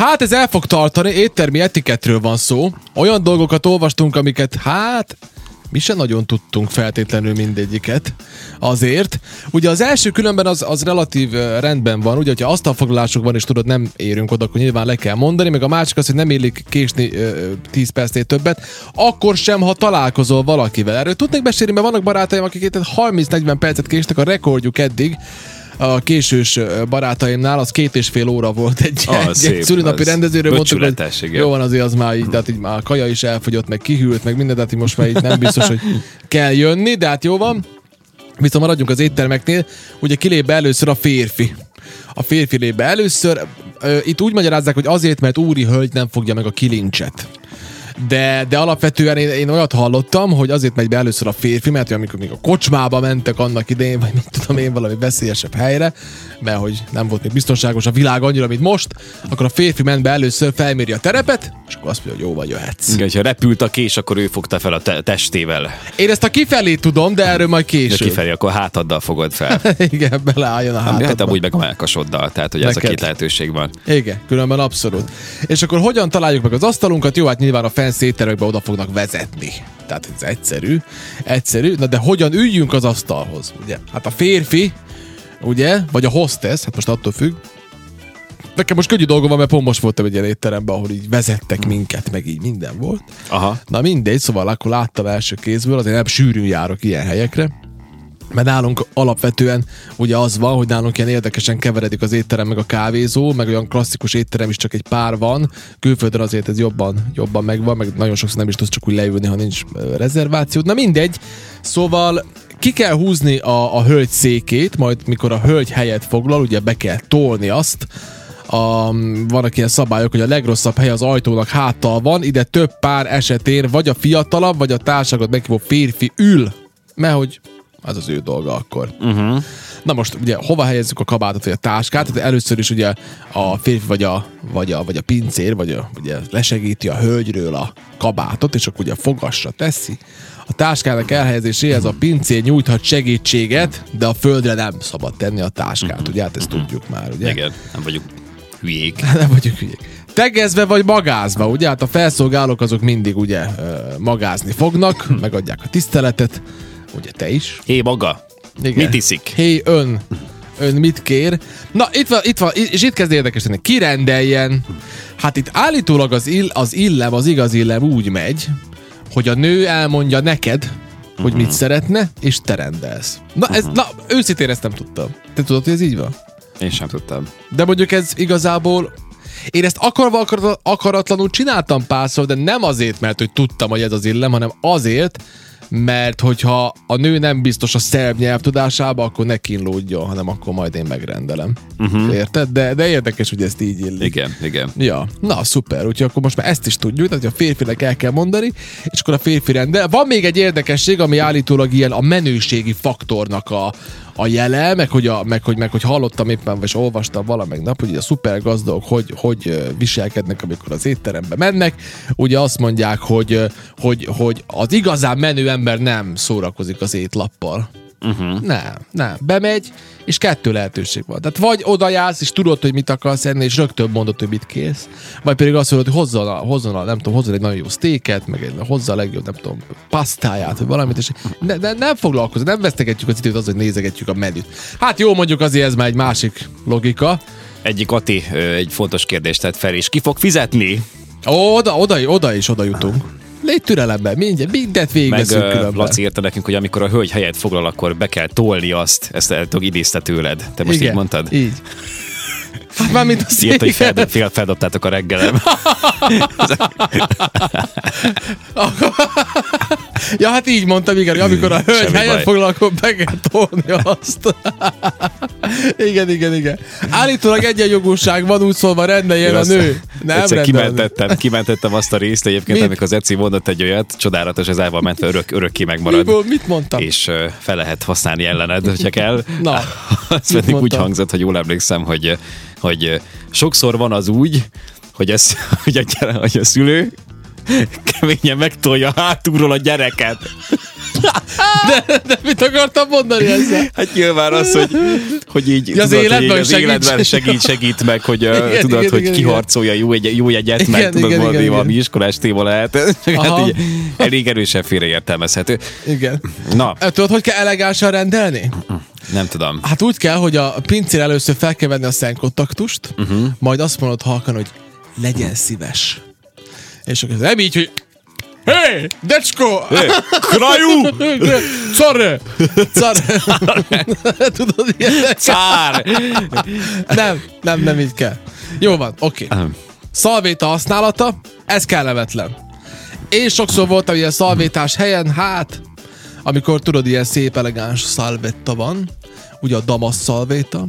Hát ez el fog tartani, éttermi etiketről van szó. Olyan dolgokat olvastunk, amiket hát mi se nagyon tudtunk feltétlenül mindegyiket. Azért. Ugye az első különben az, az relatív rendben van, ugye, hogyha asztalfoglalások van, és tudod, nem érünk oda, akkor nyilván le kell mondani, meg a másik az, hogy nem élik késni ö, ö, 10 percnél többet, akkor sem, ha találkozol valakivel. Erről tudnék mesélni, mert vannak barátaim, akik itt 30-40 percet késtek, a rekordjuk eddig, a késős barátaimnál, az két és fél óra volt egy, Ah, egy, szép, egy szülinapi rendezőről mondtuk, hogy igen. jó van azért az már így, tehát így már a kaja is elfogyott, meg kihűlt, meg minden, tehát most már így nem biztos, hogy kell jönni, de hát jó van. Viszont maradjunk az éttermeknél, ugye kilép be először a férfi. A férfi lép be először. Itt úgy magyarázzák, hogy azért, mert úri hölgy nem fogja meg a kilincset. De, de alapvetően én, én olyat hallottam, hogy azért megy be először a férfi, mert amikor még a kocsmába mentek annak idején, vagy mit tudom én, valami veszélyesebb helyre, mert hogy nem volt még biztonságos a világ annyira, mint most, akkor a férfi ment be először, felméri a terepet, és akkor azt mondja, hogy jó vagy, jöhetsz. Igen, ha repült a kés, akkor ő fogta fel a te- testével. Én ezt a kifelé tudom, de erről majd De később. kifelé, akkor hátaddal fogod fel. Igen, beleálljon a Hát hátadba. amúgy meg a melkasoddal, tehát hogy ez a Neked. két lehetőség van. Igen, különben abszolút. És akkor hogyan találjuk meg az asztalunkat? Jó, hát nyilván a fenn éttermekbe oda fognak vezetni. Tehát ez egyszerű. Egyszerű. Na de hogyan üljünk az asztalhoz? Ugye? Hát a férfi, ugye? Vagy a hostess, hát most attól függ. Nekem most könnyű dolgom van, mert pont most voltam egy ilyen étteremben, ahol így vezettek minket, meg így minden volt. Aha. Na mindegy, szóval akkor láttam első kézből, azért nem sűrűn járok ilyen helyekre. Mert nálunk alapvetően ugye az van, hogy nálunk ilyen érdekesen keveredik az étterem meg a kávézó, meg olyan klasszikus étterem is csak egy pár van. Külföldön azért ez jobban, jobban megvan, meg nagyon sokszor nem is tudsz csak úgy leülni, ha nincs rezerváció. Na mindegy, szóval ki kell húzni a, a hölgy székét, majd mikor a hölgy helyet foglal, ugye be kell tolni azt, a, vannak ilyen szabályok, hogy a legrosszabb hely az ajtónak háttal van, ide több pár esetén vagy a fiatalabb, vagy a társakat meghívó férfi ül, mert hogy az az ő dolga akkor. Uh-huh. Na most ugye hova helyezzük a kabátot, vagy a táskát? Tehát először is ugye a férfi vagy a, vagy a, vagy a pincér, vagy a, ugye lesegíti a hölgyről a kabátot, és akkor ugye fogasra teszi. A táskának elhelyezéséhez a pincér nyújthat segítséget, de a földre nem szabad tenni a táskát, ugye? Hát ezt tudjuk már, ugye? Igen, nem vagyunk hülyék. nem vagyunk hülyék. Tegezve vagy magázva, ugye? Hát a felszolgálók azok mindig ugye magázni fognak, megadják a tiszteletet, ugye te is. Hé, maga! Igen. Mit iszik? Hé, ön, ön mit kér? Na, itt van, itt van, és itt kezd érdekes lenni. Ki rendeljen? Hát itt állítólag az, ill, az illem, az igaz illem úgy megy, hogy a nő elmondja neked, hogy mit szeretne, és te rendelsz. Na, ez, na őszintén ezt nem tudtam. Te tudod, hogy ez így van? Én sem tudtam. De mondjuk ez igazából én ezt akarva akarat, akaratlanul csináltam párszor, de nem azért, mert hogy tudtam, hogy ez az illem, hanem azért, mert hogyha a nő nem biztos a szerb nyelv tudásába, akkor ne kínlódjon, hanem akkor majd én megrendelem. Uh-huh. Érted? De, de érdekes, hogy ezt így illik. Igen, igen. Ja, na szuper, úgyhogy akkor most már ezt is tudjuk, tehát hogy a férfinek el kell mondani, és akkor a férfi rendel. Van még egy érdekesség, ami állítólag ilyen a menőségi faktornak a, a jele, meg hogy, a, meg, hogy, meg hogy hallottam éppen, vagy olvastam valamelyik nap, hogy a szuper gazdagok hogy, hogy viselkednek, amikor az étterembe mennek. Ugye azt mondják, hogy, hogy, hogy az igazán menő ember nem szórakozik az étlappal. Uh-huh. Nem, nem. Bemegy, és kettő lehetőség van. Tehát vagy oda jársz, és tudod, hogy mit akarsz enni, és rögtön mondod, hogy mit kész. Vagy pedig azt mondod, hogy hozzon, a, hozzon a, nem tudom, hozzon egy nagyon jó sztéket, meg egy, hozza a legjobb, nem tudom, pasztáját, vagy valamit, és ne, ne, nem foglalkozunk, nem vesztegetjük az időt az, hogy nézegetjük a menüt. Hát jó, mondjuk azért ez már egy másik logika. Egyik Ati egy fontos kérdést tett fel, és ki fog fizetni? Oda, oda, oda is oda jutunk. Légy türelemben, mindent, mindent Meg végigveszünk ö, különben. Laci írta nekünk, hogy amikor a hölgy helyet foglal, akkor be kell tolni azt. Ezt idézte tőled. Te most Igen, így mondtad? Így. Hát már mint a Írt, hogy feldob, fel, feldobtátok a reggelem. Ja, hát így mondtam, igen, amikor a hölgy Semmi helyet baj. foglal, akkor be kell tolni azt. igen, igen, igen. Állítólag egyenjogúság van, úgy szólva rendeljen a nő. Nem Egyszer rendel a nő. kimentettem, kimentettem azt a részt egyébként, Mit? amikor az Eci mondott egy olyat, csodálatos, ez el van mentve, örök, örökké megmarad. Miből, mit mondtam? És fel lehet használni ellened, hogyha kell. Na, az mit pedig úgy mondtam? hangzott, hogy jól emlékszem, hogy, hogy sokszor van az úgy, hogy, ez, hogy, a, gyere, hogy a szülő keményen megtolja hátulról a gyereket. De, de mit akartam mondani ezzel? Hát nyilván az, hogy, hogy így Ja, az tudod, életben hogy az segít. életben segít, segít meg, hogy Igen, tudod, igen, hogy igen, kiharcolja jó, egy, jó jegyet, Igen, meg tudod, igen, valami, igen, valami igen. iskolás téma lehet. Hát így elég erősen félreértelmezhető. Igen. Na, Tudod, hogy kell elegánsan rendelni? nem tudom. Hát úgy kell, hogy a pincér először fel kell venni a szenkontaktust, uh-huh. majd azt mondod halkan, hogy legyen szíves. És akkor nem így, hogy Hé, decsko! Hé, krajú! Czarre! Czarre! Tudod, ilyenek? Nem, nem, nem így kell. Jó van, oké. Okay. Szalvéta használata, ez kellemetlen. Én sokszor voltam ilyen szalvétás helyen, hát, amikor tudod, ilyen szép, elegáns szalvetta van, ugye a damasz szalvéta,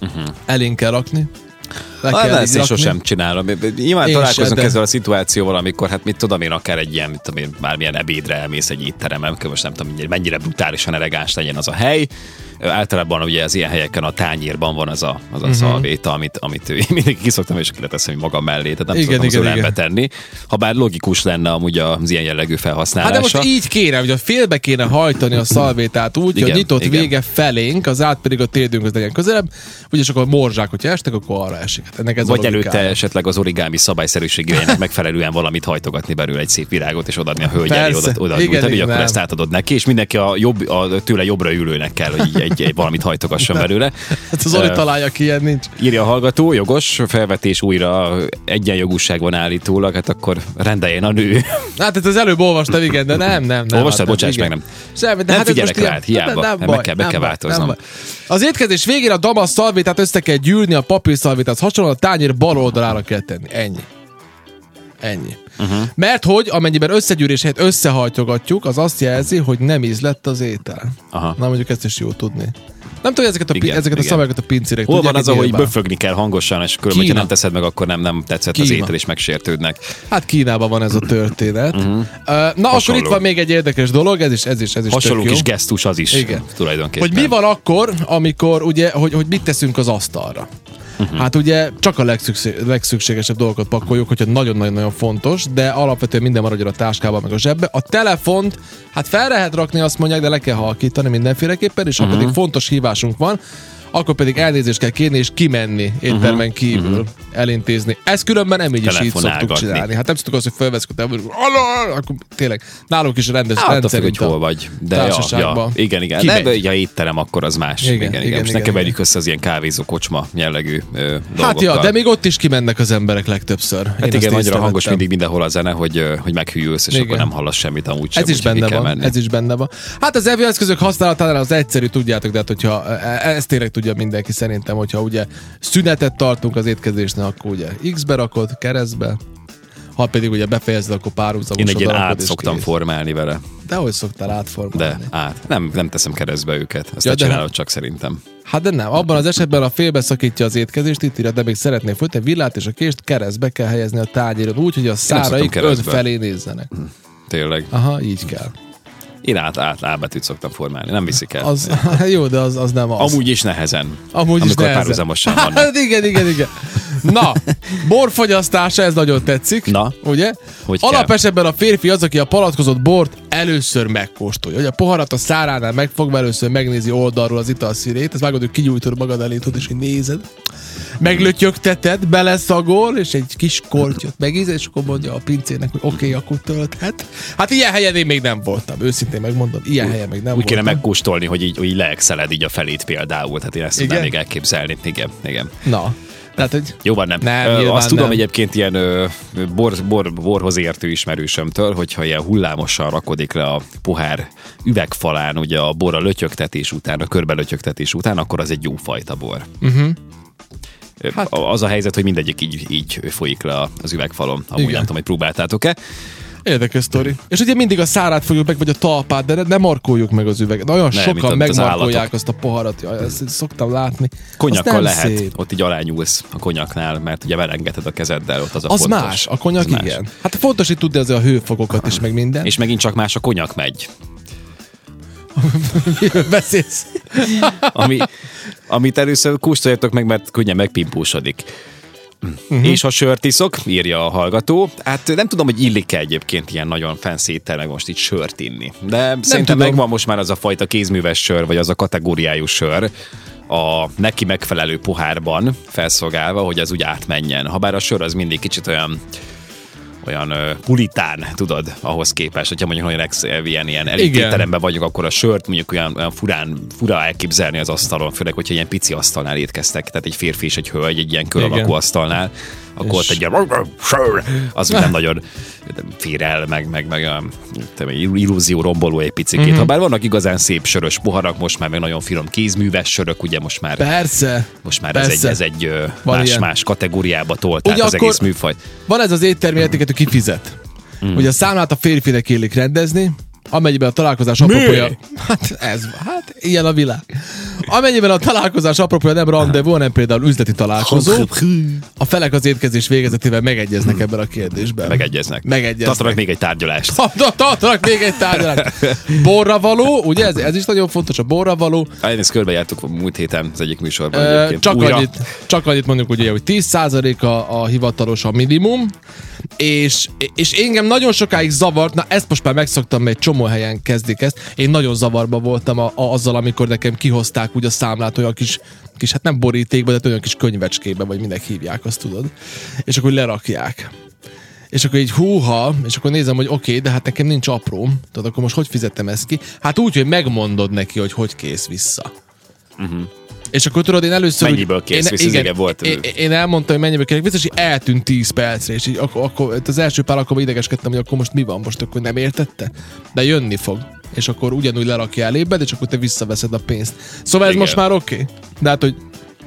uh-huh. elénk kell rakni. Le Hát kell ezt én sosem csinálom. Nyilván Én találkozunk se, ezzel a szituációval, amikor hát mit tudom én, akár egy ilyen, mit tudom én, bármilyen ebédre elmész egy étteremben, amikor most nem tudom, mennyire- brutálisan elegáns legyen az a hely. Általában ugye az ilyen helyeken a tányérban van az a, az a szalvéta, amit, amit ő- mindig kiszoktam, és leteszem magam mellé, tehát nem Igen, szoktam az igen, ölembe igen. tenni. Ha bár logikus lenne amúgy az ilyen jellegű felhasználása. Hát de most így kéne, hogy a félbe kéne hajtani a szalvétát úgy, Igen, hogy nyitott igen. vége felénk, az át pedig a térdünkhoz legyen közelebb, úgyis akkor a morzsák, hogyha estek, akkor arra esik. Hát ennek ez Vagy előtte esetleg az origámi szabályszerűségének megfelelően valamit hajtogatni belőle egy szép virágot, és odaadni a hölgy elé, oda, oda Igen, nyújtani, igen, akkor nem. ezt átadod neki, és mindenki a, jobb, a tőle jobbra ülőnek kell, hogy így egy, egy valamit hajtogasson belőle. Hát az Zoli Ö, találja ki, ilyen nincs. Írja a hallgató, jogos, felvetés újra egyenjogúság van állítólag, hát akkor rendeljen a nő. Hát ezt az előbb olvastam, igen, de nem, nem, nem. Olvastad? hát Bocsáss meg, nem. Semmi, de Nem hát ez figyelek rád, hiába. Nem, Nem, nem meg baj, kell- be nem kell változnom. nem. Az étkezés végén a damasz szalvétát össze kell gyűrni a papír szalvétát hasonlóan a tányér bal oldalára kell tenni. Ennyi. Ennyi. Uh-huh. Mert hogy amennyiben összegyűrés helyett összehajtogatjuk, az azt jelzi, hogy nem ízlett az étel. Aha. Na mondjuk ezt is jó tudni. Nem tudom, ezeket a, Igen, ezeket igen. a szabályokat a pincérek Hol van az, nyilván. böfögni kell hangosan, és különben, Kína. nem teszed meg, akkor nem, nem tetszett az Kína. étel, és megsértődnek. Hát Kínában van ez a történet. Uh-huh. Uh, na akkor Hasonló. itt van még egy érdekes dolog, ez is, ez is, ez is Hasonló tök jó. kis gesztus az is Igen. tulajdonképpen. Hogy mi van akkor, amikor ugye, hogy, hogy mit teszünk az asztalra. Uh-huh. Hát ugye csak a legszükség, legszükségesebb dolgokat pakoljuk, hogyha nagyon-nagyon-nagyon fontos, de alapvetően minden maradjon a táskában, meg a zsebbe. A telefont, hát fel lehet rakni, azt mondják, de le kell halkítani mindenféleképpen, és ha uh-huh. pedig fontos hívásunk van, akkor pedig elnézést kell kérni és kimenni éttermen uh-huh. kívül uh-huh. elintézni. Ez különben nem így is így szoktuk csinálni. Hát nem szoktuk azt, hogy telefont, akkor tényleg nálunk is rendes, Hát hogy rendszerint a hol vagy. De ja, ja, igen, igen. Kimegy. De ja, étterem, akkor az más. Igen, Igen, igen. igen, igen. Igen, ne keverjük igen. össze az ilyen kávézó kocsma jellegű ö, dolgokkal. Hát ja, de még ott is kimennek az emberek legtöbbször. Hát Én igen, annyira hangos mindig mindenhol a zene, hogy, hogy meghűlsz, és Igen. akkor nem hallasz semmit amúgy sem. Ez is benne van, ez is benne van. Hát az evőeszközök használatánál az egyszerű, tudjátok, de hát hogyha e- ezt tényleg tudja mindenki szerintem, hogyha ugye szünetet tartunk az étkezésnél, akkor ugye X-be rakod, keresztbe, ha pedig ugye befejezed, akkor párhuzamos Én egy ilyen át szoktam kész. formálni vele. De hogy szoktál átformálni? De át. Nem, nem teszem keresztbe őket. Ezt Ja, csinálod hát- csak szerintem. Hát de nem, abban az esetben a félbeszakítja az étkezést, itt írja, de még szeretné folytatni, villát és a kést keresztbe kell helyezni a tányéron, úgy, hogy a száraik önfelé nézzenek. Tényleg. Aha, így kell. Én át, át ábetűt szoktam formálni. Nem viszik el. Az, jó, de az, az nem az. Amúgy is nehezen. Amúgy amikor is nehezen. párhuzamosan vannak. Hát igen, igen, igen. Na, borfogyasztása, ez nagyon tetszik. Na, ugye? hogy? Alapesetben a férfi az, aki a palackozott bort először megkóstolja. Hogy a poharat a száránál megfogva először megnézi oldalról az italszínét, ezt vágod, hogy kinyújtod magad elé, tudod, és hogy nézed. Meglötyögteted, beleszagol, és egy kis kortyot megízed, és akkor mondja a pincének, hogy oké, okay, akkor tölthet. Hát ilyen helyen én még nem voltam, őszintén megmondom, ilyen helyen még nem Úgy kéne voltam. megkóstolni, hogy így, hogy így leexeled így a felét például. Tehát én ezt tudnám még elképzelni. Igen, igen. Na, tehát, hogy Jó van, nem. Nem, Ö, Azt tudom nem. egyébként ilyen ö, bor, bor, borhoz értő ismerősömtől, hogyha ilyen hullámosan rakodik le a pohár üvegfalán, ugye a bor a lötyögtetés után, a körbe lötyögtetés után, akkor az egy jó fajta bor. Uh-huh. Hát- Az a helyzet, hogy mindegyik így, így folyik le az üvegfalon. Amúgy Igen. nem tudom, hogy próbáltátok-e. Érdekes sztori. És ugye mindig a szárát fogjuk meg, vagy a talpát, de ne, ne markoljuk meg az üveget. Nagyon Nem, sokan az megmarkolják állatok. azt a poharat. Jaj, ezt szoktam látni. Az Konyakkal nem lehet, Szép. ott így alányulsz a konyaknál, mert ugye melengeted a kezeddel, ott az a Az fontos. más, a konyak Az más. igen. Hát fontos, hogy tudni azért a hőfokokat is, meg minden. És megint csak más a konyak megy. Miről beszélsz? Ami, amit először kóstoljátok meg, mert könnyen megpimpósodik. Uh-huh. És ha sört iszok, írja a hallgató. Hát nem tudom, hogy illik-e egyébként ilyen nagyon fancy éttermek most itt sört inni. De nem szerintem tudom. megvan most már az a fajta kézműves sör, vagy az a kategóriájú sör, a neki megfelelő pohárban felszolgálva, hogy az úgy átmenjen. Habár a sör az mindig kicsit olyan olyan pulitán, tudod, ahhoz képest, hogyha mondjuk nagyon ex, ilyen, ilyen elététeremben vagyok, akkor a sört mondjuk olyan, olyan furán, fura elképzelni az asztalon, főleg, hogyha ilyen pici asztalnál étkeztek, tehát egy férfi és egy hölgy egy ilyen köralakú asztalnál, akkor ott egy ilyen az nem nagyon fér el, meg, meg, meg a illúzió romboló egy picit. Mm-hmm. Ha bár vannak igazán szép sörös poharak, most már meg nagyon finom kézműves sörök, ugye most már Persze. Most már Persze. ez egy, ez egy más, más kategóriába tolták ugye az egész műfajt. Van ez az éttermi értéket, hogy kifizet. Mm. Ugye a számlát a férfinek illik rendezni, amennyiben a találkozás apropója... Hát ez, hát ilyen a világ. Amennyiben a találkozás apropója nem rendezvú, hanem például üzleti találkozó, a felek az étkezés végezetével megegyeznek ebben a kérdésben. Megegyeznek. Megegyeznek. Tartanak még egy tárgyalást. Tartanak még egy tárgyalást. Borra való, ugye ez, ez is nagyon fontos, a borra való. Én ezt körbejártuk múlt héten az egyik műsorban. Ö, csak, annyit, csak annyit mondjuk, ugye, hogy 10% a, a hivatalos a minimum, és, és engem nagyon sokáig zavart, na ezt most már megszoktam, mert egy csomó helyen kezdik ezt. Én nagyon zavarba voltam a, a, azzal, amikor nekem kihozták úgy a számlát olyan kis, kis hát nem borítékba, de olyan kis könyvecskébe, vagy minek hívják, azt tudod. És akkor lerakják. És akkor így húha, és akkor nézem, hogy oké, okay, de hát nekem nincs apró. Tudod, akkor most hogy fizettem ezt ki? Hát úgy, hogy megmondod neki, hogy hogy kész vissza. Uh-huh. És akkor tudod, én először... Mennyiből kész, én, igen, igen, volt. Én, én, elmondtam, hogy mennyiből kész, biztos, hogy eltűnt 10 percre, és így akkor, akkor az első pár alkalommal idegeskedtem, hogy akkor most mi van, most akkor nem értette? De jönni fog. És akkor ugyanúgy lerakja elébed, és akkor te visszaveszed a pénzt. Szóval igen. ez most már oké. Okay. De hát, hogy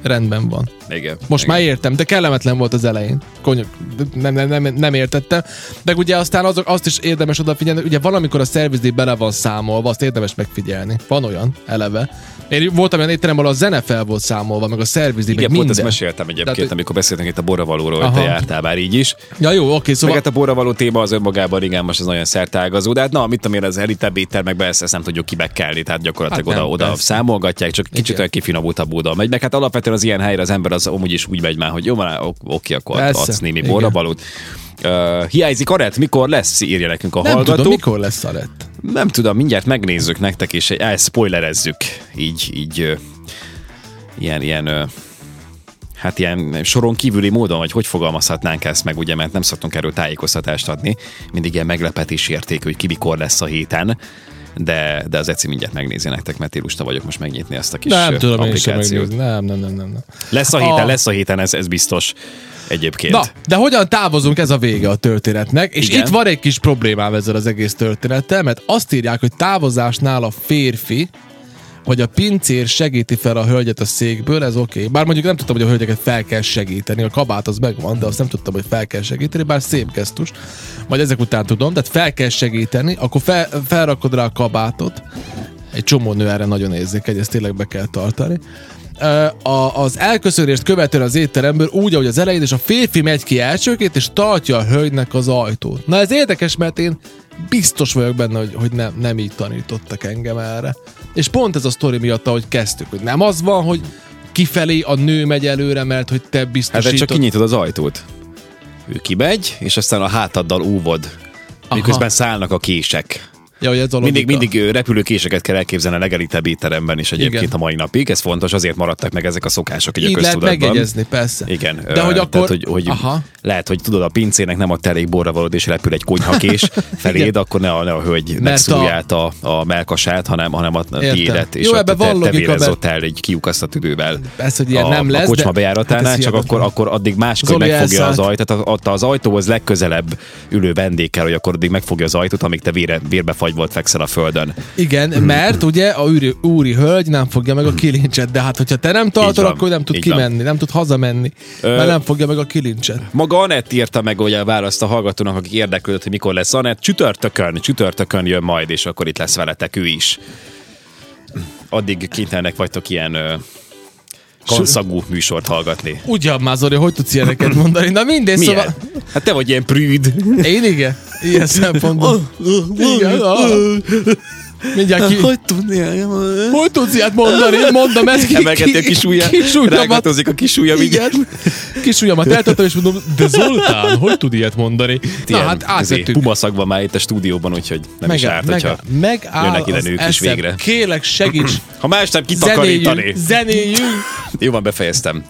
rendben van. Igen. Most igen. már értem, de kellemetlen volt az elején. Konyok, nem, nem, nem, nem értettem. De ugye aztán azok, azt is érdemes odafigyelni, ugye valamikor a szervizdíj bele van számolva, azt érdemes megfigyelni. Van olyan, eleve. Én voltam olyan étterem, ahol a zene fel volt számolva, meg a szervizdíj, meg minden. pont ezt meséltem egyébként, Tehát, amikor beszéltünk itt a borravalóról, hogy te jártál már így is. Ja jó, oké, szóval... Meg hát a borravaló téma az önmagában, igen, most ez nagyon szertágazó, de hát na, mit tudom én, az elitebb éttermekben ezt, ezt nem tudjuk kibekkelni, tehát gyakorlatilag hát oda, oda számolgatják, csak kicsit olyan kifinomultabb módon megy. Meg hát alapvetően az ilyen helyre az ember az amúgy is úgy megy már, hogy jó, van, oké, akkor Persze. adsz némi borravalót. Uh, hiányzik Arett, mikor lesz, írja nekünk a nem hallgató. Tudom, mikor lesz Arett? Nem tudom, mindjárt megnézzük nektek, és elspoilerezzük így, így uh, ilyen, ilyen uh, hát ilyen soron kívüli módon, vagy hogy fogalmazhatnánk ezt meg, ugye, mert nem szoktunk erről tájékoztatást adni, mindig ilyen meglepetés érték, hogy ki mikor lesz a héten, de, de az Eci mindjárt megnézi nektek, mert én lusta vagyok most megnyitni ezt a kis nem, tudom applikációt. Nem, nem, nem, nem, nem. Lesz a héten, a... lesz a héten, ez, ez biztos egyébként. Na, de hogyan távozunk, ez a vége a történetnek, és Igen. itt van egy kis problémám ezzel az egész történettel, mert azt írják, hogy távozásnál a férfi hogy a pincér segíti fel a hölgyet a székből, ez oké. Okay. Bár mondjuk nem tudtam, hogy a hölgyeket fel kell segíteni, a kabát az megvan, de azt nem tudtam, hogy fel kell segíteni, bár szép gesztus. Majd ezek után tudom, tehát fel kell segíteni, akkor fel, felrakod rá a kabátot, egy csomó nő erre nagyon érzékeny, ezt tényleg be kell tartani. A, az elköszönést követően az étteremből úgy, ahogy az elején, és a férfi megy ki elsőként, és tartja a hölgynek az ajtót. Na ez érdekes, mert én biztos vagyok benne, hogy, hogy nem, nem így tanítottak engem erre. És pont ez a sztori miatt, ahogy kezdtük, hogy nem az van, hogy kifelé a nő megy előre, mert hogy te biztosítod. Hát csak kinyitod az ajtót. Ő kimegy, és aztán a hátaddal óvod. Miközben szállnak a kések. Ja, hogy ez a mindig, mindig repülőkéseket kell elképzelni a legelitebb étteremben is egyébként Igen. a mai napig. Ez fontos, azért maradtak meg ezek a szokások így, így a köztudatban. lehet megegyezni, persze. Igen. De hogy akkor... Tehát, hogy, hogy Aha. lehet, hogy tudod, a pincének nem a elég borra valód, és repül egy konyhakés feléd, akkor ne a, ne a hölgy ne szúját a, a melkasát, hanem, hanem a tiédet, és Jó, ebbe van te, te ott el egy kiukasztott üdővel. Persze, hogy ilyen a, nem lesz, a kocsma bejáratánál, hát csak akkor, akkor addig máskor megfogja az ajtót, ott az ajtóhoz legközelebb ülő vendégkel, hogy akkor addig megfogja az ajtót, amíg te vérbe fagy volt fekszel a föld földön. Igen, mert ugye a úri, úri hölgy nem fogja meg a kilincset, de hát hogyha te nem tartod, akkor nem tud kimenni, van. nem tud hazamenni, Ö, mert nem fogja meg a kilincset. Maga Anett írta meg ugye a választ a hallgatónak, aki érdeklődött, hogy mikor lesz Anett. Csütörtökön, csütörtökön jön majd, és akkor itt lesz veletek ő is. Addig kénytelenek vagytok ilyen kanszagú műsort hallgatni. Ugyan már, Zoli, hogy tudsz ilyeneket mondani? Na mindegy, szóval... Hát te vagy ilyen prűd. Én igen? Ilyen szempontból. igen. Mindjárt ki... Hogy tudni? Hogy tudsz ilyet mondani? Mondom, ez ki... Emelgeti a kis ujját, kis rágatozik a kis ujja, Igen. Kis ujjamat eltettem, és mondom, de Zoltán, hogy tud ilyet mondani? Na hát átvettük. Pumaszag van már itt a stúdióban, úgyhogy nem is Megáll, árt, megáll, hogyha megáll jönnek ide nők is végre. Kélek, segíts! Ha más nem kitakarítani. Zenéljünk, zenéljünk! Jó van, befejeztem.